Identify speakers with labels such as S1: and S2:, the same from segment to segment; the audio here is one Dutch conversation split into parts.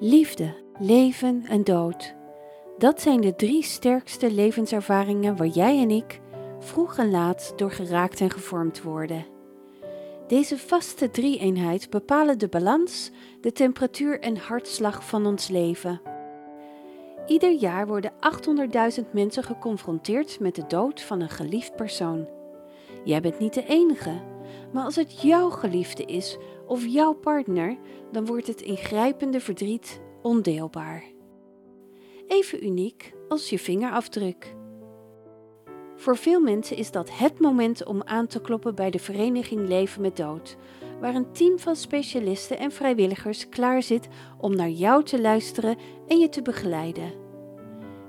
S1: Liefde, leven en dood. Dat zijn de drie sterkste levenservaringen waar jij en ik vroeg en laat door geraakt en gevormd worden. Deze vaste drie-eenheid bepalen de balans, de temperatuur en hartslag van ons leven. Ieder jaar worden 800.000 mensen geconfronteerd met de dood van een geliefd persoon. Jij bent niet de enige, maar als het jouw geliefde is of jouw partner, dan wordt het ingrijpende verdriet ondeelbaar. Even uniek als je vingerafdruk. Voor veel mensen is dat het moment om aan te kloppen bij de vereniging Leven met Dood, waar een team van specialisten en vrijwilligers klaar zit om naar jou te luisteren en je te begeleiden.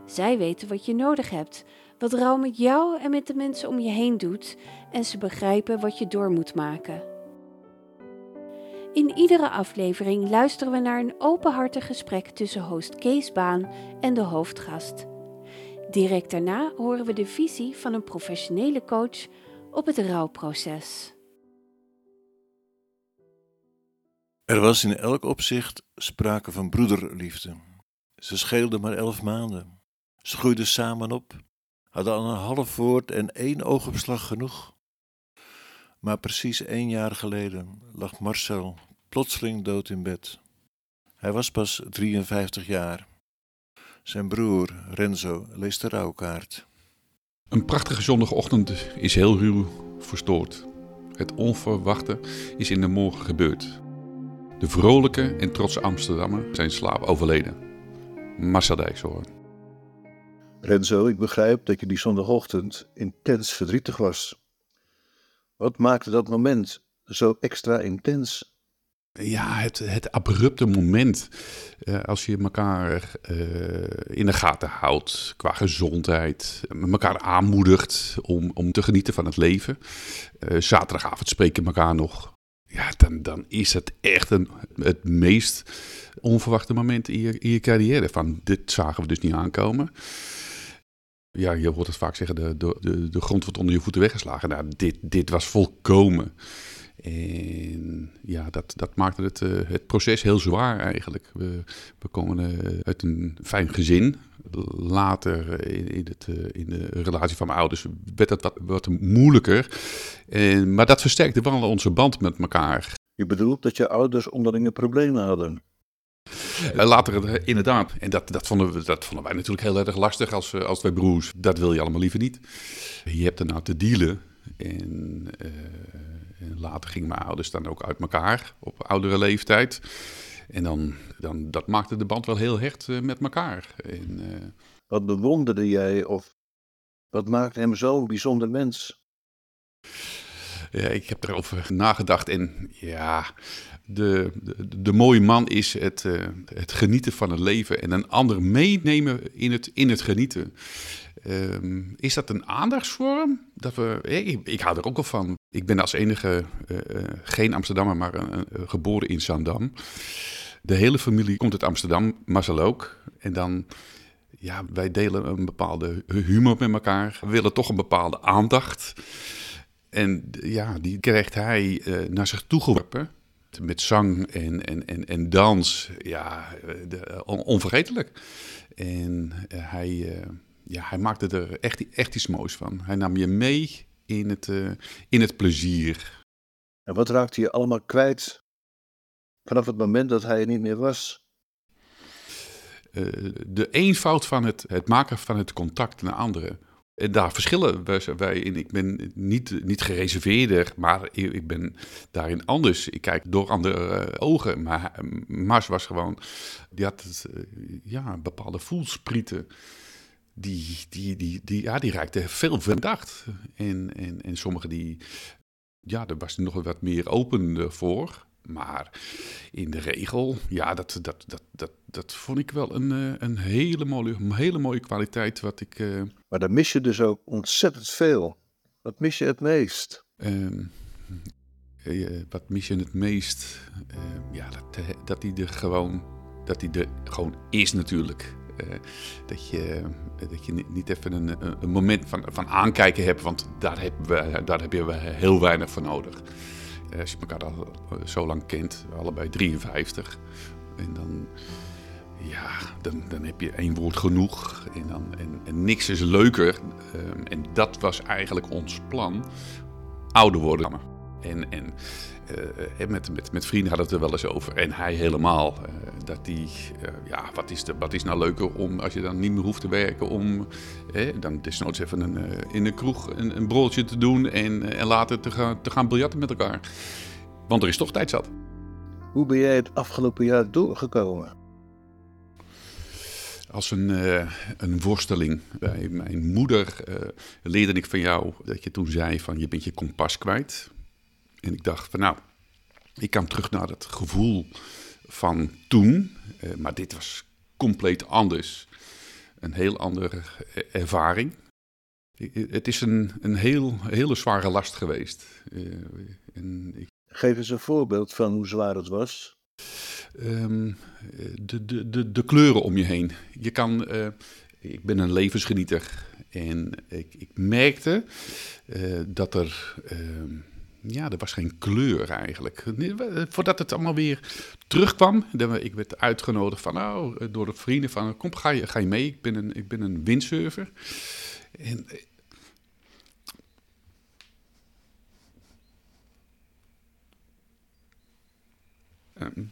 S1: Zij weten wat je nodig hebt, wat rouw met jou en met de mensen om je heen doet, en ze begrijpen wat je door moet maken. In iedere aflevering luisteren we naar een openhartig gesprek tussen host Kees Baan en de hoofdgast. Direct daarna horen we de visie van een professionele coach op het rouwproces.
S2: Er was in elk opzicht sprake van broederliefde. Ze scheelden maar elf maanden. Ze groeiden samen op, hadden al een half woord en één oogopslag genoeg. Maar precies één jaar geleden lag Marcel plotseling dood in bed. Hij was pas 53 jaar. Zijn broer, Renzo, leest de rouwkaart.
S3: Een prachtige zondagochtend is heel ruw verstoord. Het onverwachte is in de morgen gebeurd. De vrolijke en trotse Amsterdammer zijn slaap overleden. Marcel Dijkshoorn.
S2: Renzo, ik begrijp dat je die zondagochtend intens verdrietig was. Wat maakte dat moment zo extra intens?
S3: Ja, het, het abrupte moment. Uh, als je elkaar uh, in de gaten houdt qua gezondheid. elkaar aanmoedigt om, om te genieten van het leven. Uh, zaterdagavond spreken elkaar nog. Ja, dan, dan is het echt een, het meest onverwachte moment in je, in je carrière. Van dit zagen we dus niet aankomen. Ja, je hoort het vaak zeggen, de, de, de grond wordt onder je voeten weggeslagen. Nou, dit, dit was volkomen. En ja, dat, dat maakte het, uh, het proces heel zwaar eigenlijk. We, we komen uh, uit een fijn gezin. Later in, in, het, in de relatie van mijn ouders werd dat wat, wat moeilijker. En, maar dat versterkte wel onze band met elkaar.
S2: Je bedoelt dat je ouders onderlinge problemen hadden?
S3: Later inderdaad. En dat, dat, vonden we, dat vonden wij natuurlijk heel erg lastig als, als twee broers. Dat wil je allemaal liever niet. Je hebt er nou te dealen. En, en later gingen mijn ouders dan ook uit elkaar op oudere leeftijd. En dan, dan, dat maakte de band wel heel hecht uh, met elkaar. En, uh...
S2: Wat bewonderde jij of wat maakte hem zo'n bijzonder mens?
S3: Ja, ik heb erover nagedacht en ja, de, de, de mooie man is het, uh, het genieten van het leven en een ander meenemen in het, in het genieten. Um, is dat een aandachtsvorm? Dat we, ik, ik, hou er ook al van. Ik ben als enige uh, geen Amsterdammer, maar geboren in Zandam. De hele familie komt uit Amsterdam, Marcel ook. En dan, ja, wij delen een bepaalde humor met elkaar. We willen toch een bepaalde aandacht. En ja, die krijgt hij naar zich toe geworpen. Met zang en, en, en, en dans. Ja, de, on, onvergetelijk. En hij ja, hij maakte er echt, echt iets moois van. Hij nam je mee in het, in het plezier.
S2: En wat raakte je allemaal kwijt vanaf het moment dat hij er niet meer was?
S3: Uh, de eenvoud van het, het maken van het contact naar anderen. En daar verschillen wij in. Ik ben niet, niet gereserveerder, maar ik ben daarin anders. Ik kijk door andere ogen. Maar Mars was gewoon, die had ja, bepaalde voelsprieten die, die, die, die, ja, die reikte veel verdacht. En, en, en sommigen die, ja, daar was nog wat meer open voor. Maar in de regel, ja, dat, dat, dat, dat, dat vond ik wel een, eh, een hele, mooie, hele mooie kwaliteit. Wat ik, uh...
S2: Maar dan mis je dus ook ontzettend veel. Wat mis je het meest?
S3: Uh, wat mis je het meest? Ehm, ja, dat, dat hij er gewoon, dat hij er gewoon is natuurlijk. Dat, je, dat je niet even een, een moment van, van aankijken hebt, want daar, hebben we, daar heb je heel weinig voor nodig. Eh, als je elkaar al zo lang kent, allebei 53, en dan ja, dan, dan heb je één woord genoeg. En, dan, en niks is leuker. Ehm, en dat was eigenlijk ons plan. Ouder worden. En, en uh, met, met, met vrienden hadden we het er wel eens over. En hij helemaal. Uh, dat die, uh, ja, wat is, de, wat is nou leuker om, als je dan niet meer hoeft te werken, om eh, dan desnoods even een, in een kroeg een, een broodje te doen en, en later te gaan, te gaan biljarten met elkaar. Want er is toch tijd zat.
S4: Hoe ben jij het afgelopen jaar doorgekomen?
S3: Als een, uh, een worsteling. Bij mijn moeder uh, leerde ik van jou dat je toen zei van je bent je kompas kwijt. En ik dacht van nou, ik kan terug naar het gevoel van toen. Uh, maar dit was compleet anders. Een heel andere ervaring. Het is een, een heel, hele zware last geweest.
S4: En ik... Geef eens een voorbeeld van hoe zwaar het was.
S3: Um, de, de, de, de kleuren om je heen. Je kan, uh, ik ben een levensgenieter en ik, ik merkte uh, dat er, uh, ja, er was geen kleur eigenlijk. Voordat het allemaal weer terugkwam, ik werd uitgenodigd van, nou, door de vrienden van, kom, ga je, ga je mee? Ik ben een, ik ben een windsurfer. En Um,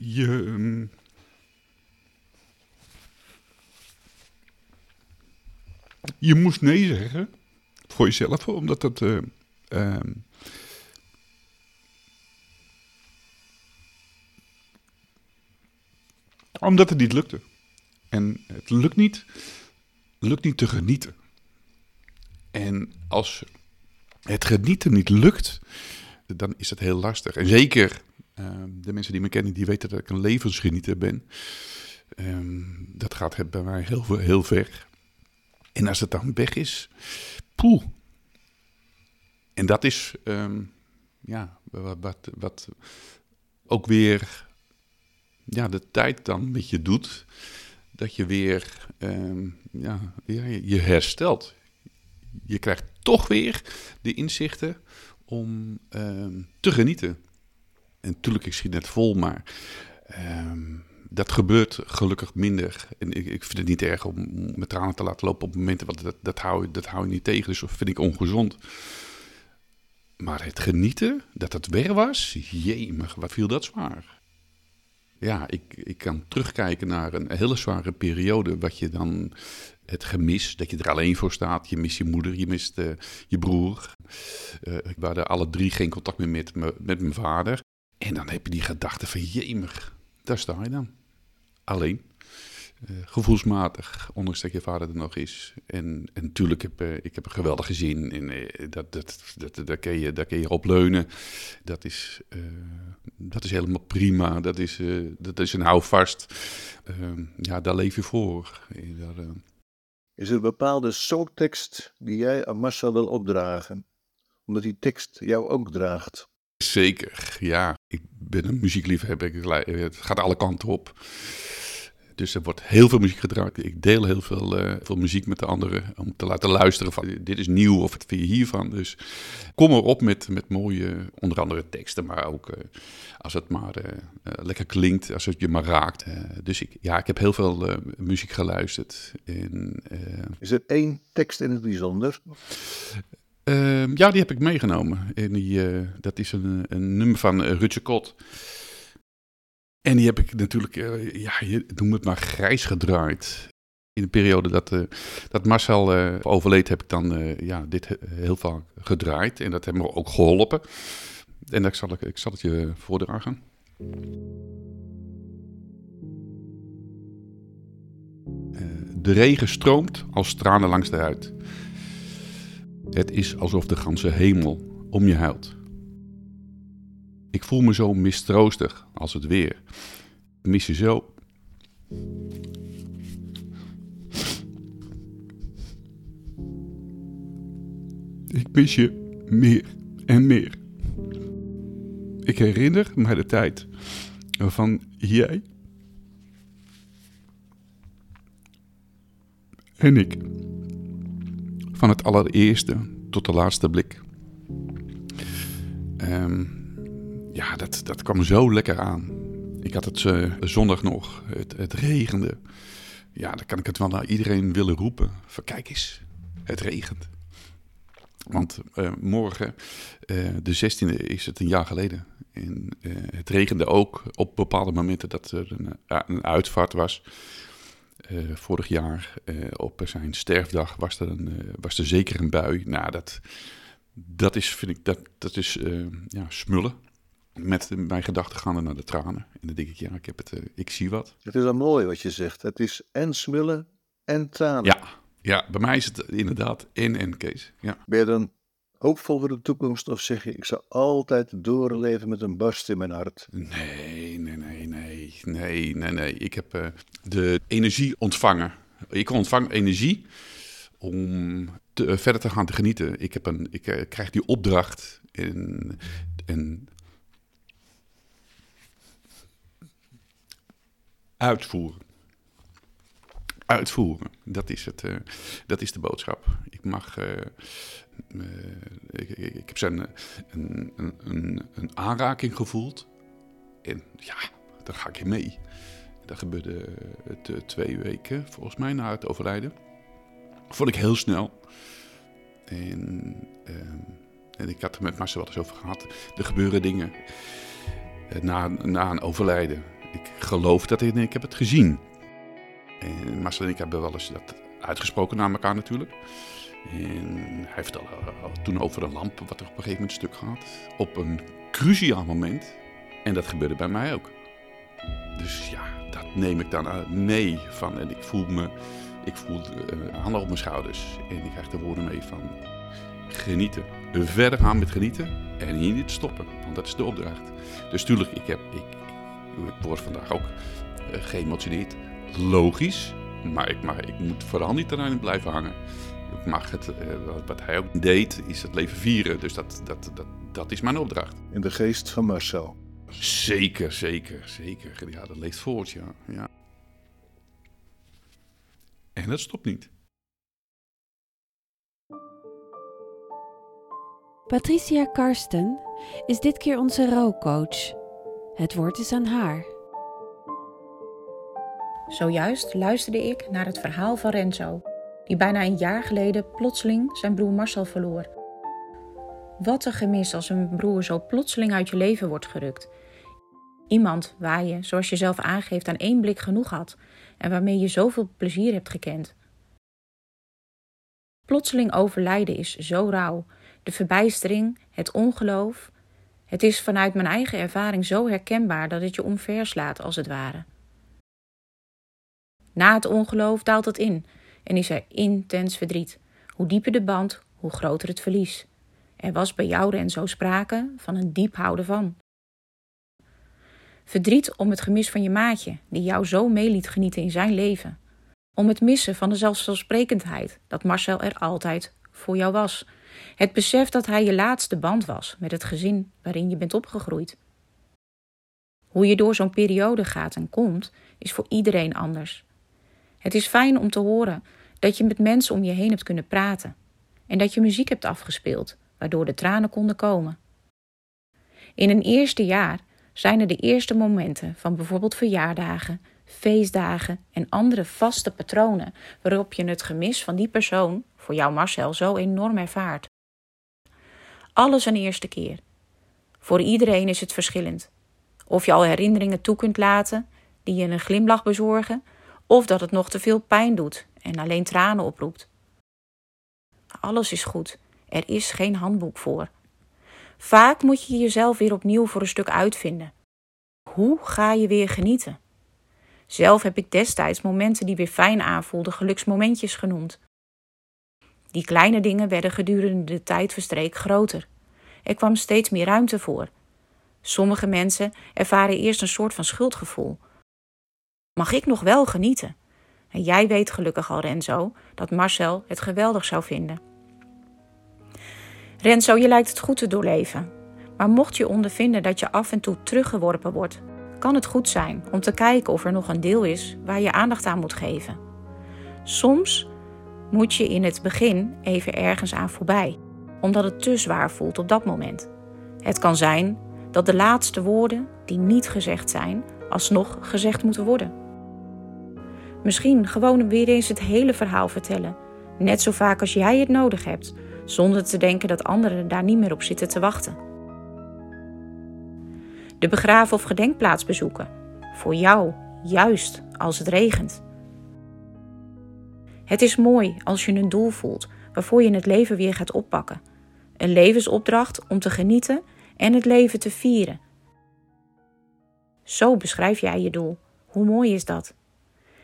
S3: je. Um, je moest nee zeggen. Voor jezelf, omdat dat. Uh, um, omdat het niet lukte. En het lukt niet, lukt niet te genieten. En als het genieten niet lukt, dan is het heel lastig. En zeker Ehm, de mensen die me kennen, die weten dat ik een levensgenieter ben. Um, dat gaat bij mij heel, heel ver. En als het dan weg is, poeh. En dat is, um, ja, wat, wat ook weer ja, de tijd dan met je doet. Dat je weer ja, ja, je herstelt. Je krijgt toch weer de inzichten om te genieten. En natuurlijk, ik schiet net vol, maar um, dat gebeurt gelukkig minder. En ik, ik, vind het niet erg om met tranen te laten lopen op momenten, want dat, dat, hou, dat hou je niet tegen. Dus dat vind ik ongezond. Maar het genieten, dat het weg was, jemig, wat viel dat zwaar. Ja, ik, ik kan terugkijken naar een hele zware periode, wat je dan het gemis, dat je er alleen voor staat. Je mist je moeder, je mist uh, je broer. Uh, we hadden alle drie geen contact meer met, met mijn vader. En dan heb je die gedachte van jemig, daar sta je dan. Alleen. Uh, gevoelsmatig, ondanks dat je vader er nog is. En, en natuurlijk heb uh, ik heb een geweldige zin. En uh, dat, dat, dat, daar, kun je, daar kun je op leunen. Dat is, dat is helemaal prima. Dat is, dat is een houvast. Ehm, ja, daar leef je voor. Daar,
S4: is er een bepaalde soorttekst die jij aan Marcel wil opdragen? Omdat die tekst jou ook draagt.
S3: Zeker, ja. Ik ben een muziekliefhebber. Het gaat alle kanten op. Dus er wordt heel veel muziek gedraaid. Ik deel heel veel, uh, veel muziek met de anderen om te laten luisteren van dit is nieuw of wat vind je hiervan. Dus kom erop met, met mooie, onder andere teksten, maar ook uh, als het maar uh, lekker klinkt, als het je maar raakt. dus ik, ja, ik heb heel veel muziek geluisterd. En,
S4: is er één tekst in het bijzonder?
S3: Uh, ja, die heb ik meegenomen. En die, dat is een, een nummer van Rutje Kot. En die heb ik natuurlijk, uh, ja, noem het maar grijs gedraaid. In de periode dat, dat Marcel overleed, heb ik dan ja, dit heel vaak gedraaid. En dat heeft me ook geholpen. En dat zal ik, ik zal het je voordragen. de regen stroomt als tranen langs de huid. Het is alsof de ganse hemel om je huilt. Ik voel me zo mistroostig als het weer. Ik mis je zo. Ik mis je meer en meer. Ik herinner me de tijd waarvan jij en ik van het allereerste tot de laatste blik. Um, dat, dat kwam zo lekker aan. Ik had het uh, zondag nog, het, het, regende. Ja, dan kan ik het wel naar iedereen willen roepen. Kijk eens, het regent. Want uh, morgen, uh, de 16e, is het een jaar geleden. En het regende ook op bepaalde momenten dat er een, een uitvaart was. vorig jaar op zijn sterfdag was er, een, was er zeker een bui. Nou, dat, dat is, vind ik, dat, dat is ja, smullen met mijn gedachten gaan naar de tranen. En dan denk ik, ja, ik, heb het, uh, ik zie wat.
S4: Het is dan mooi wat je zegt. Het is en smullen en tranen.
S3: Ja, ja bij mij is het inderdaad in en Kees. Ja.
S4: Ben je dan hoopvol voor de toekomst of zeg je, ik zal altijd doorleven met een barst in mijn hart?
S3: Nee, nee, nee, nee, nee, nee, nee. Ik heb uh, de energie ontvangen. Ik ontvang energie om te, uh, verder te gaan te genieten. Ik, heb een, ik krijg die opdracht en, en Uitvoeren. Uitvoeren, dat is, het, uh, dat is de boodschap. Ik mag. Uh, uh, ik, ik, heb zijn een, een, een, een, aanraking gevoeld. En ja, daar ga ik mee. Dat gebeurde twee weken, volgens mij, na het overlijden. Vond ik heel snel. En, en ik had er met Marcel wel eens over gehad. Er gebeuren dingen na, na een overlijden ik geloof dat ik, heb het gezien. En Marcel en ik hebben wel eens dat uitgesproken naar elkaar natuurlijk. En hij vertelde toen over een lamp wat er op een gegeven moment stuk gaat. Op een cruciaal moment. En dat gebeurde bij mij ook. Dus ja, dat neem ik dan mee van. En ik voel me, ik voel uh, handen op mijn schouders. En ik krijg de woorden mee van genieten. Verder gaan met genieten en hier niet stoppen. Want dat is de opdracht. Dus tuurlijk, ik, heb, ik, ik word vandaag ook uh, geëmotioneerd. Logisch, maar ik, maar ik moet vooral niet erin blijven hangen. Ik mag het, uh, wat hij ook deed, is het leven vieren. Dus dat, dat, dat, dat is mijn opdracht.
S4: In de geest van Marcel.
S3: Zeker, zeker, zeker. Ja, dat leeft voort, ja. ja. En dat stopt niet.
S1: Patricia Karsten is dit keer onze rouwcoach. Het woord is aan haar.
S5: Zojuist luisterde ik naar het verhaal van Renzo, die bijna een jaar geleden plotseling zijn broer Marcel verloor. Wat een gemis als een broer zo plotseling uit je leven wordt gerukt. Iemand waar je, zoals je zelf aangeeft, aan één blik genoeg had en waarmee je zoveel plezier hebt gekend. Plotseling overlijden is zo rauw. De verbijstering, het ongeloof, het is vanuit mijn eigen ervaring zo herkenbaar dat het je omverslaat, als het ware. Na het ongeloof daalt het in en is er intens verdriet. Hoe dieper de band, hoe groter het verlies. Er was bij jou en zo sprake van een diep houden van. Verdriet om het gemis van je maatje, die jou zo mee liet genieten in zijn leven. Om het missen van de zelfsprekendheid dat Marcel er altijd voor jou was het besef dat hij je laatste band was met het gezin waarin je bent opgegroeid. Hoe je door zo'n periode gaat en komt, is voor iedereen anders. Het is fijn om te horen dat je met mensen om je heen hebt kunnen praten en dat je muziek hebt afgespeeld, waardoor de tranen konden komen. In een eerste jaar zijn er de eerste momenten van bijvoorbeeld verjaardagen, feestdagen en andere vaste patronen waarop je het gemis van die persoon, voor jou Marcel, zo enorm ervaart. Alles een eerste keer. Voor iedereen is het verschillend. Of je al herinneringen toe kunt laten die je een glimlach bezorgen, of dat het nog te veel pijn doet en alleen tranen oproept. Alles is goed. Er is geen handboek voor. Vaak moet je jezelf weer opnieuw voor een stuk uitvinden. Hoe ga je weer genieten? Zelf heb ik destijds momenten die weer fijn aanvoelden geluksmomentjes genoemd. Die kleine dingen werden gedurende de tijd verstreek groter. Er kwam steeds meer ruimte voor. Sommige mensen ervaren eerst een soort van schuldgevoel. Mag ik nog wel genieten? En jij weet gelukkig al, Renzo, dat Marcel het geweldig zou vinden. Renzo, je lijkt het goed te doorleven. Maar mocht je ondervinden dat je af en toe teruggeworpen wordt, kan het goed zijn om te kijken of er nog een deel is waar je aandacht aan moet geven. Soms moet je in het begin even ergens aan voorbij, omdat het te zwaar voelt op dat moment. Het kan zijn dat de laatste woorden die niet gezegd zijn alsnog gezegd moeten worden. Misschien gewoon weer eens het hele verhaal vertellen, net zo vaak als jij het nodig hebt, zonder te denken dat anderen daar niet meer op zitten te wachten. De begraven of gedenkplaats bezoeken, voor jou, juist als het regent. Het is mooi als je een doel voelt waarvoor je het leven weer gaat oppakken. Een levensopdracht om te genieten en het leven te vieren. Zo beschrijf jij je doel. Hoe mooi is dat?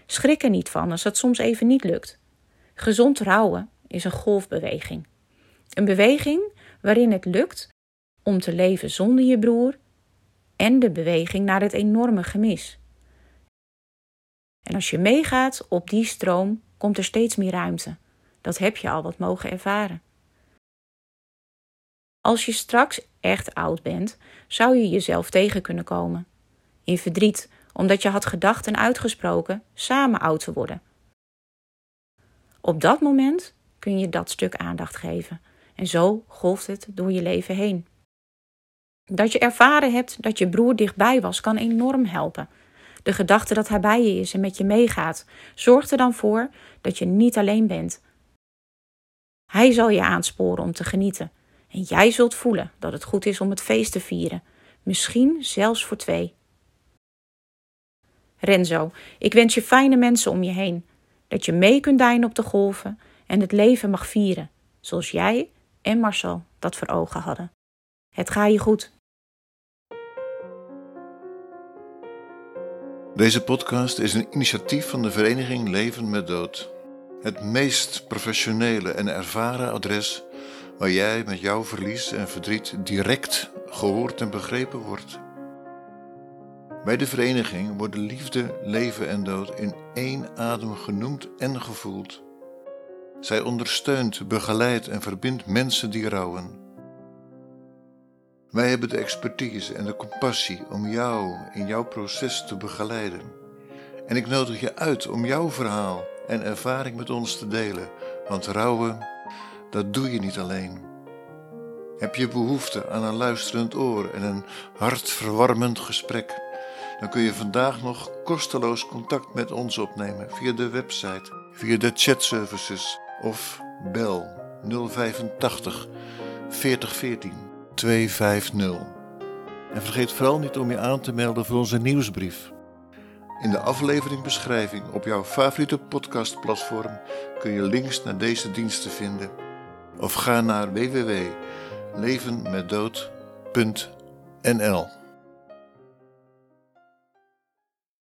S5: Schrik er niet van als het soms even niet lukt. Gezond rouwen is een golfbeweging. Een beweging waarin het lukt om te leven zonder je broer en de beweging naar het enorme gemis. En als je meegaat op die stroom, komt er steeds meer ruimte. Dat heb je al wat mogen ervaren. Als je straks echt oud bent, zou je jezelf tegen kunnen komen. In verdriet, omdat je had gedacht en uitgesproken samen oud te worden. Op dat moment kun je dat stuk aandacht geven en zo golft het door je leven heen. Dat je ervaren hebt dat je broer dichtbij was, kan enorm helpen. De gedachte dat hij bij je is en met je meegaat, zorgt er dan voor dat je niet alleen bent. Hij zal je aansporen om te genieten. En jij zult voelen dat het goed is om het feest te vieren, misschien zelfs voor twee. Renzo, ik wens je fijne mensen om je heen. Dat je mee kunt dijnen op de golven en het leven mag vieren, zoals jij en Marcel dat voor ogen hadden. Het gaat je goed.
S2: Deze podcast is een initiatief van de vereniging Leven met Dood. Het meest professionele en ervaren adres waar jij met jouw verlies en verdriet direct gehoord en begrepen wordt. Bij de vereniging worden liefde, leven en dood in één adem genoemd en gevoeld. Zij ondersteunt, begeleidt en verbindt mensen die rouwen. Wij hebben de expertise en de compassie om jou in jouw proces te begeleiden. En ik nodig je uit om jouw verhaal en ervaring met ons te delen, want rouwen, dat doe je niet alleen. Heb je behoefte aan een luisterend oor en een hartverwarmend gesprek? Dan kun je vandaag nog kosteloos contact met ons opnemen via de website, via de chatservices of bel 085 4014 250. En vergeet vooral niet om je aan te melden voor onze nieuwsbrief. In de afleveringbeschrijving op jouw favoriete podcastplatform kun je links naar deze diensten vinden. Of ga naar www.levenmetdood.nl